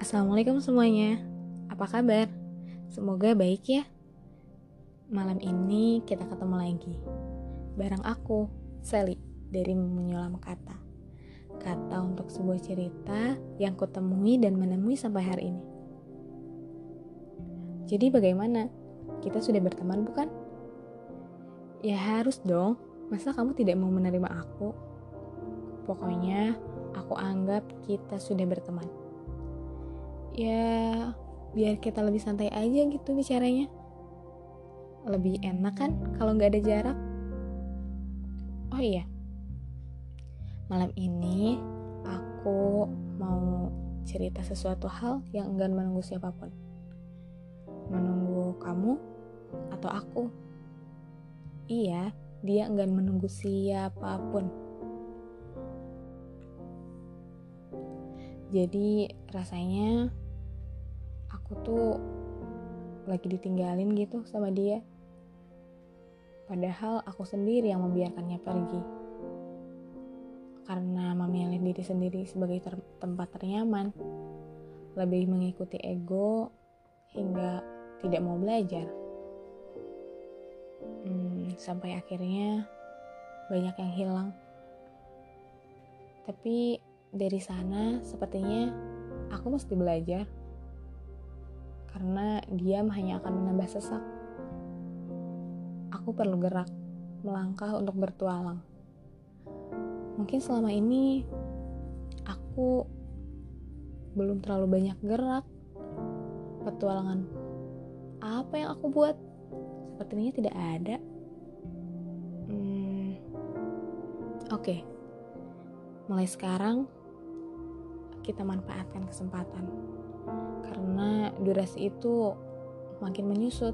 Assalamualaikum semuanya. Apa kabar? Semoga baik ya. Malam ini kita ketemu lagi. Barang aku, Sally, dari Menyulam Kata. Kata untuk sebuah cerita yang kutemui dan menemui sampai hari ini. Jadi bagaimana? Kita sudah berteman bukan? Ya harus dong. Masa kamu tidak mau menerima aku? Pokoknya aku anggap kita sudah berteman. Ya, biar kita lebih santai aja gitu bicaranya. Lebih enak kan kalau nggak ada jarak? Oh iya, malam ini aku mau cerita sesuatu hal yang enggan menunggu siapa pun. Menunggu kamu atau aku? Iya, dia enggan menunggu siapa pun. Jadi rasanya aku tuh lagi ditinggalin gitu sama dia. Padahal aku sendiri yang membiarkannya pergi. Karena memilih diri sendiri sebagai ter tempat ternyaman, lebih mengikuti ego hingga tidak mau belajar. Hmm, sampai akhirnya banyak yang hilang. Tapi dari sana sepertinya aku mesti belajar karena diam hanya akan menambah sesak. Aku perlu gerak, melangkah untuk bertualang. Mungkin selama ini aku belum terlalu banyak gerak. Petualangan apa yang aku buat? Sepertinya tidak ada. Hmm, Oke, okay. mulai sekarang kita manfaatkan kesempatan karena durasi itu makin menyusut.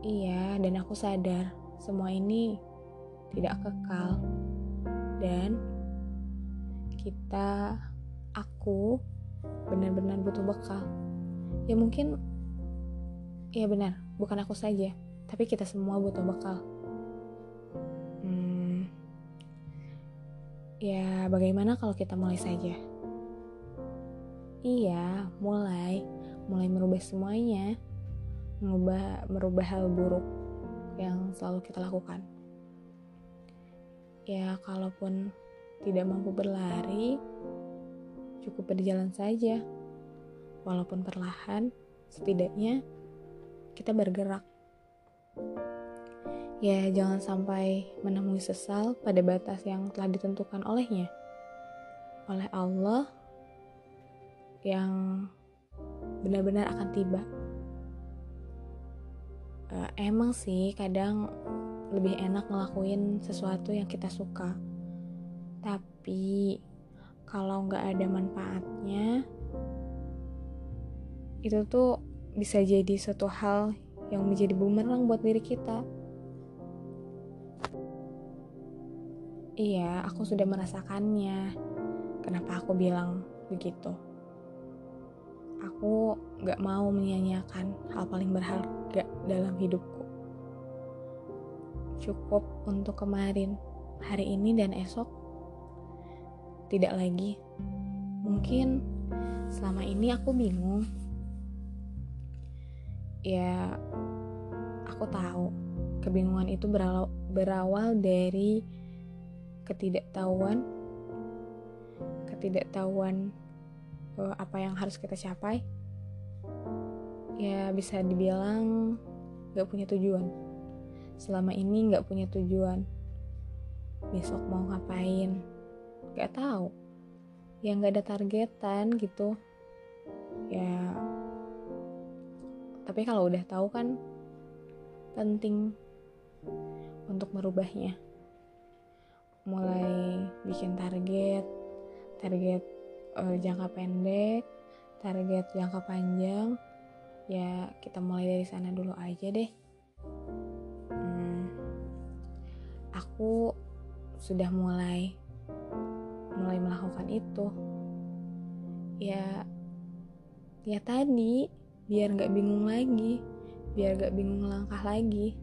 Iya dan aku sadar semua ini tidak kekal. Dan kita aku benar-benar butuh bekal. Ya mungkin ya benar bukan aku saja tapi kita semua butuh bekal. Ya, bagaimana kalau kita mulai saja? Iya, mulai. Mulai merubah semuanya. Merubah, merubah hal buruk yang selalu kita lakukan. Ya, kalaupun tidak mampu berlari, cukup berjalan saja. Walaupun perlahan, setidaknya kita bergerak. Ya, jangan sampai menemui sesal pada batas yang telah ditentukan olehnya. Oleh Allah yang benar-benar akan tiba. Uh, emang sih kadang lebih enak ngelakuin sesuatu yang kita suka. Tapi kalau nggak ada manfaatnya, itu tuh bisa jadi suatu hal yang menjadi bumerang buat diri kita. Iya, aku sudah merasakannya. Kenapa aku bilang begitu? Aku gak mau menyanyiakan hal paling berharga dalam hidupku. Cukup untuk kemarin, hari ini dan esok. Tidak lagi. Mungkin selama ini aku bingung. Ya, aku tahu kebingungan itu berawal, dari ketidaktahuan ketidaktahuan uh, apa yang harus kita capai ya bisa dibilang gak punya tujuan. Selama ini gak punya tujuan. Besok mau ngapain? Gak tahu. Ya gak ada targetan gitu. Ya tapi kalau udah tahu kan penting untuk merubahnya. Mulai bikin target target uh, jangka pendek target jangka panjang ya kita mulai dari sana dulu aja deh. Hmm, aku sudah mulai mulai melakukan itu. Ya ya tadi biar nggak bingung lagi biar nggak bingung langkah lagi.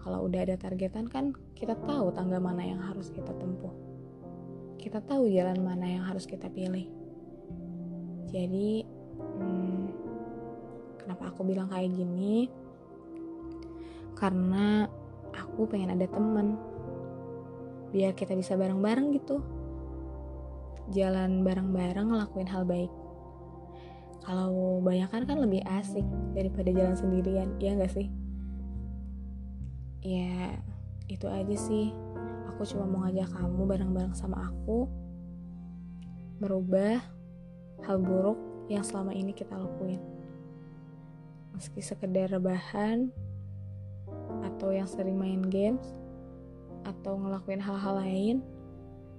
Kalau udah ada targetan kan kita tahu tangga mana yang harus kita tempuh. Kita tahu jalan mana yang harus kita pilih. jadi hmm, kenapa aku bilang kayak gini? Karena aku pengen ada temen biar kita bisa bareng-bareng gitu. Jalan bareng-bareng ngelakuin hal baik. Kalau bayangkan kan lebih asik daripada jalan sendirian ya gak sih? Ya itu aja sih aku cuma mau ngajak kamu bareng-bareng sama aku merubah hal buruk yang selama ini kita lakuin. Meski sekedar rebahan atau yang sering main games atau ngelakuin hal-hal lain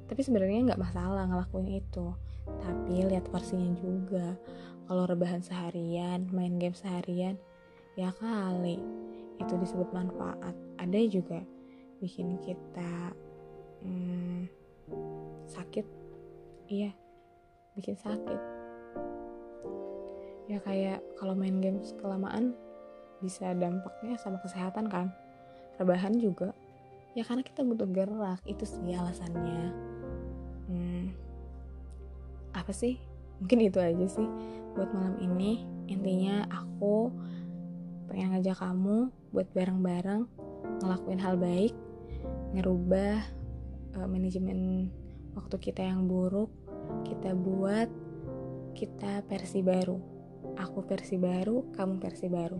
tapi sebenarnya nggak masalah ngelakuin itu. Tapi lihat porsinya juga. Kalau rebahan seharian main game seharian ya kali. Itu disebut manfaat. Ada juga bikin kita hmm, sakit? Iya bikin sakit. Ya kayak kalau main game kelamaan bisa dampaknya sama kesehatan kan? Rebahan juga. Ya karena kita butuh gerak itu sih alasannya. Hmm, apa sih? Mungkin itu aja sih buat malam ini. Intinya aku pengen ngajak kamu buat bareng-bareng ngelakuin hal baik ngerubah uh, manajemen waktu kita yang buruk kita buat kita versi baru. Aku versi baru kamu versi baru.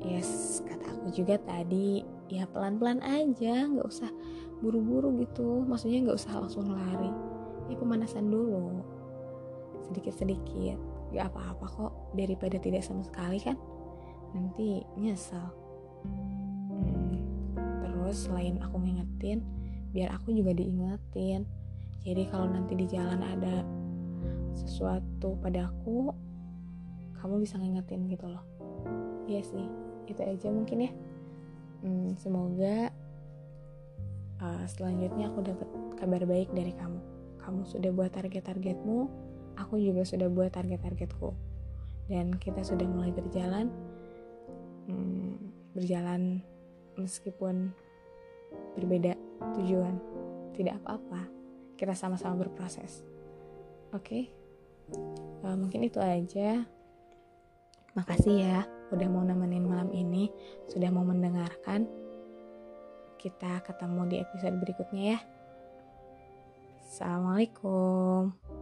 Yes kata aku juga tadi ya pelan-pelan aja nggak usah buru-buru gitu. Maksudnya nggak usah langsung lari. Ya pemanasan dulu. Sedikit-sedikit. Gak apa-apa kok daripada tidak sama sekali kan? Nanti nyesel. Hmm, terus selain aku ngingetin biar aku juga diingetin. Jadi kalau nanti di jalan ada sesuatu padaku kamu bisa ngingetin gitu loh. Iya sih itu aja mungkin ya. Hmm, semoga uh, selanjutnya aku dapat kabar baik dari kamu. Kamu sudah buat target-targetmu aku juga sudah buat target-targetku. Dan kita sudah mulai berjalan hmm, berjalan meskipun berbeda tujuan. Tidak apa-apa. Kita sama-sama berproses. Oke? Okay? uh, mungkin itu aja. Makasih ya udah mau nemenin malam ini sudah mau mendengarkan. Kita ketemu di episode berikutnya ya. Assalamualaikum